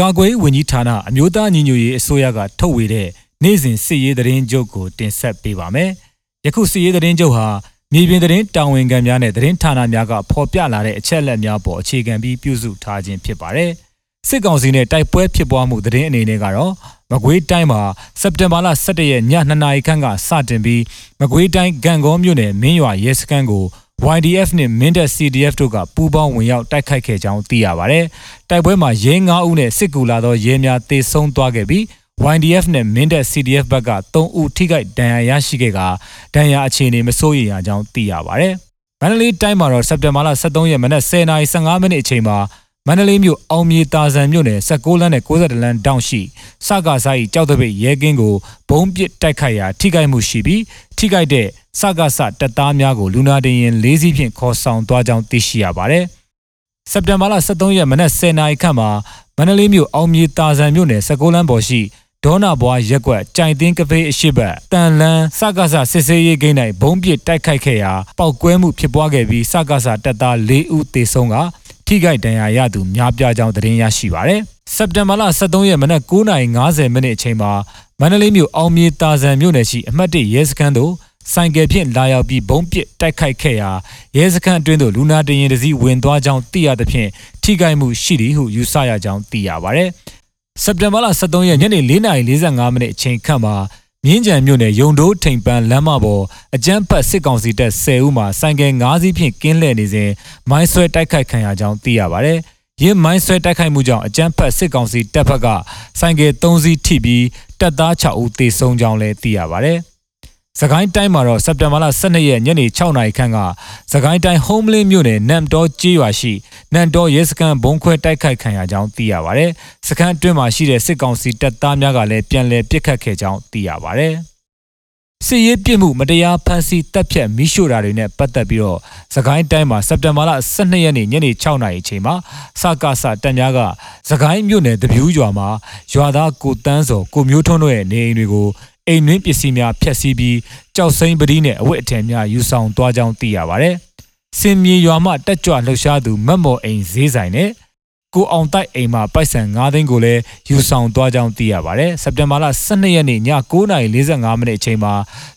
ကာကွယ်ဝင်ကြီးဌာနအမျိုးသားညီညွတ်ရေးအစိုးရကထုတ်ဝေတဲ့နေ့စဉ်စစ်ရေးသတင်းချုပ်ကိုတင်ဆက်ပေးပါမယ်။ယခုစစ်ရေးသတင်းချုပ်ဟာမြေပြင်သတင်းတာဝန်ခံများနဲ့သတင်းဌာနများကဖော်ပြလာတဲ့အချက်အလက်များပေါ်အခြေခံပြီးပြုစုထားခြင်းဖြစ်ပါတယ်။စစ်ကောင်စီနဲ့တိုက်ပွဲဖြစ်ပွားမှုသတင်းအနေနဲ့ကတော့မကွေးတိုင်းမှာစက်တင်ဘာလ17ရက်ည2နာရီခန့်ကစတင်ပြီးမကွေးတိုင်းဂံကောမြို့နယ်မင်းရွာရဲစခန်းကို YDF နဲ့မင်းတပ် CDF တို့ကပူးပေါင်းဝင်ရောက်တိုက်ခိုက်ခဲ့ကြောင်းသိရပါတယ်။တိုက်ပွဲမှာရဲ9ဦးနဲ့စစ်ကူလာသောရဲများတေဆုံးသွားခဲ့ပြီး YDF နဲ့မင်းတပ် CDF ဘက်က3ဦးထိခိုက်ဒဏ်ရာရရှိခဲ့ကဒဏ်ရာအခြေအနေမစိုးရိမ်ရကြောင်းသိရပါတယ်။မန္တလေးတိုင်းမှာတော့စက်တင်ဘာလ23ရက်မနက်10:15မိနစ်အချိန်မှာ မန္တလေးမြို့အောင်မြေတာဆန်မြို့နယ်16လမ်းနဲ့62လမ်းတောင်ရှိစကားဆိုင်ကြောက်တဲ့ပိတ်ရဲကင်းကိုဘုံပစ်တိုက်ခိုက်ရာထိခိုက်မှုရှိပြီးထိခိုက်တဲ့စကားဆတပ်သားများကိုလူနာတင်ရင်၄စီးဖြင့်ခေါ်ဆောင်သွားကြောင်းသိရှိရပါတယ်။စက်တင်ဘာလ23ရက်မနက်10:00နာရီခန့်မှာမန္တလေးမြို့အောင်မြေတာဆန်မြို့နယ်16လမ်းပေါ်ရှိဒေါနာဘွားရက်ကွက်ကြိုင်တင်းကဖေးအရှိတ်တန်လန်းစကားဆစစ်စေးရေးဂိမ်း၌ဘုံပစ်တိုက်ခိုက်ခဲ့ရာပောက်ကွဲမှုဖြစ်ပွားခဲ့ပြီးစကားဆတပ်သား၄ဦးသေဆုံးက ထိခိုက်ဒဏ်ရာရသူများပြားကြောင်းသတင်းရရှိပါရယ်စက်တင်ဘာလ23ရက်မနက်9:50မိနစ်အချိန်မှာမန္တလေးမြို့အောင်မြေတာဆန်မြို့နယ်ရှိအမှတ်၁ရဲစခန်းသို့ဆိုင်ကယ်ဖြင့်လာရောက်ပြီးဘုံပစ်တိုက်ခိုက်ခဲ့ရာရဲစခန်းအတွင်းသို့လူနာတင်ရင်တစည်းဝင်သွားကြောင်းသိရသဖြင့်ထိခိုက်မှုရှိသည်ဟုယူဆရကြောင်းသိရပါဗျ။စက်တင်ဘာလ23ရက်ညနေ4:45မိနစ်အချိန်ခန့်မှာ မြင်းကြံမြို့နယ်ယုံတိုးထိန်ပန်းလမ်းမပေါ်အကြမ်းဖက်စစ်ကောင်စီတပ်10ဦးမှဆိုင်ကယ်5စီးဖြင့်ကင်းလှည့်နေစဉ်မိုင်းဆွဲတိုက်ခိုက်ခံရကြောင်းသိရပါဗျ။ရင်းမိုင်းဆွဲတိုက်ခိုက်မှုကြောင့်အကြမ်းဖက်စစ်ကောင်စီတပ်ဖက်ကဆိုင်ကယ်3စီးထိပြီးတပ်သား6ဦးသေဆုံးကြောင်းလည်းသိရပါဗျ။ စကိုင်းတိုင်းမှာတော့စက်တင်ဘာလ12ရက်ညနေ6နာရီခန့်ကစကိုင်းတိုင်းဟုံးမလင်းမြို့နယ်နမ်တော်ကျေးရွာရှိနမ်တော်ရဲစခန်းဘုံခွဲတိုက်ခိုက်ခံရကြောင်းသိရပါဗျ။စခန်းအတွင်းမှာရှိတဲ့စစ်ကောင်စီတပ်သားများကလည်းပြန်လည်ပစ်ခတ်ခဲ့ကြောင်းသိရပါဗျ။စစ်ရေးပြစ်မှုမတရားဖမ်းဆီးတပ်ဖြတ်မိရှို့တာတွေနဲ့ပတ်သက်ပြီးတော့စကိုင်းတိုင်းမှာစက်တင်ဘာလ12ရက်နေ့ညနေ6နာရီအချိန်မှာစကားစတပ်များကစကိုင်းမြို့နယ်တပြူးရွာမှာရွာသားကိုတန်းစောကိုမျိုးထွန်းတို့ရဲ့နေအိမ်တွေကို အိမ်နှင်းပစ္စည်းများဖျက်ဆီးပြီးကြောက်စိမ့်ပတိနဲ့အဝတ်အထည်များယူဆောင်သွားကြောင်းသိရပါတယ်။စင်မြေရွာမှတက်ကြွလှုပ်ရှားသူမတ်မော်အိမ်ဈေးဆိုင်နဲ့ကိုအောင်တိုက်အိမ်မှာပိုက်ဆံ9သိန်းကိုလည်းယူဆောင်သွားကြောင်းသိရပါတယ်။စက်တင်ဘာလ12ရက်နေ့ည9:45မိနစ်အချိန်မှာ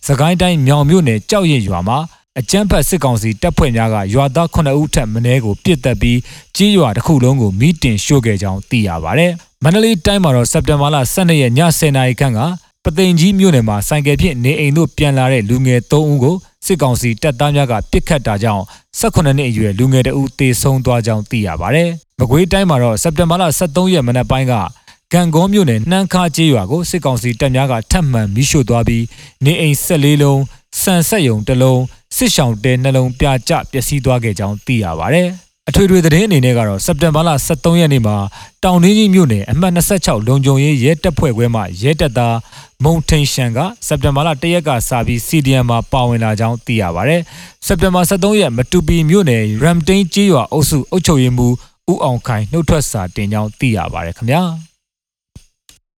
စကိုင်းတိုင်းမြောင်မြို့နယ်ကြောက်ရင်ရွာမှာအကြမ်းဖက်စစ်ကောင်စီတပ်ဖွဲ့များကရွာသား9ဦးထက်မနည်းကိုပစ်တက်ပြီးကြေးရွာတစ်ခုလုံးကိုမိတင်ရှို့ခဲ့ကြောင်းသိရပါတယ်။မန္တလေးတိုင်းမှာတော့စက်တင်ဘာလ12ရက်ည10:00နာရီခန့်က ပသိမ်ကြီးမြို့နယ်မှာဆိုင်ကယ်ဖြင့်နေအိမ်သို့ပြန်လာတဲ့လူငယ်၃ဦးကိုစစ်ကောင်စီတပ်သားများကပစ်ခတ်တာကြောင့်18နှစ်အရွယ်လူငယ်တဦးသေဆုံးသွားကြောင်းသိရပါဗျ။မကွေးတိုင်းမှာတော့စက်တင်ဘာလ23ရက်မနက်ပိုင်းကကံကောမြို့နယ်နှမ်းခါကျေးရွာကိုစစ်ကောင်စီတပ်များကထပ်မံမိရှို့သွားပြီးနေအိမ်14လုံးစံဆက်ယုံတစ်လုံးစစ်ဆောင်တဲနှလုံးပြကျပျက်စီးသွားခဲ့ကြောင်းသိရပါဗျ။ အထွေထွေသတင်းအနေနဲ့ကတော့စက်တင်ဘာလ23ရက်နေ့မှာတောင်ရင်းကြီးမြို့နယ်အမှတ်26လုံခြုံရေးရဲတပ်ဖွဲ့ခွဲမှရဲတပ်သားမုံထိန်ရှန်ကစက်တင်ဘာလ1ရက်ကစပြီး CDM မှာပါဝင်လာကြောင်းသိရပါဗျ။စက်တင်ဘာ23ရက်မတူပီမြို့နယ်ရမ်တိန်ကျေးရွာအုပ်စုအုပ်ချုပ်ရေးမှူးဦးအောင်ခိုင်နှုတ်ထွက်စာတင်ကြောင်းသိရပါဗျခင်ဗျာ။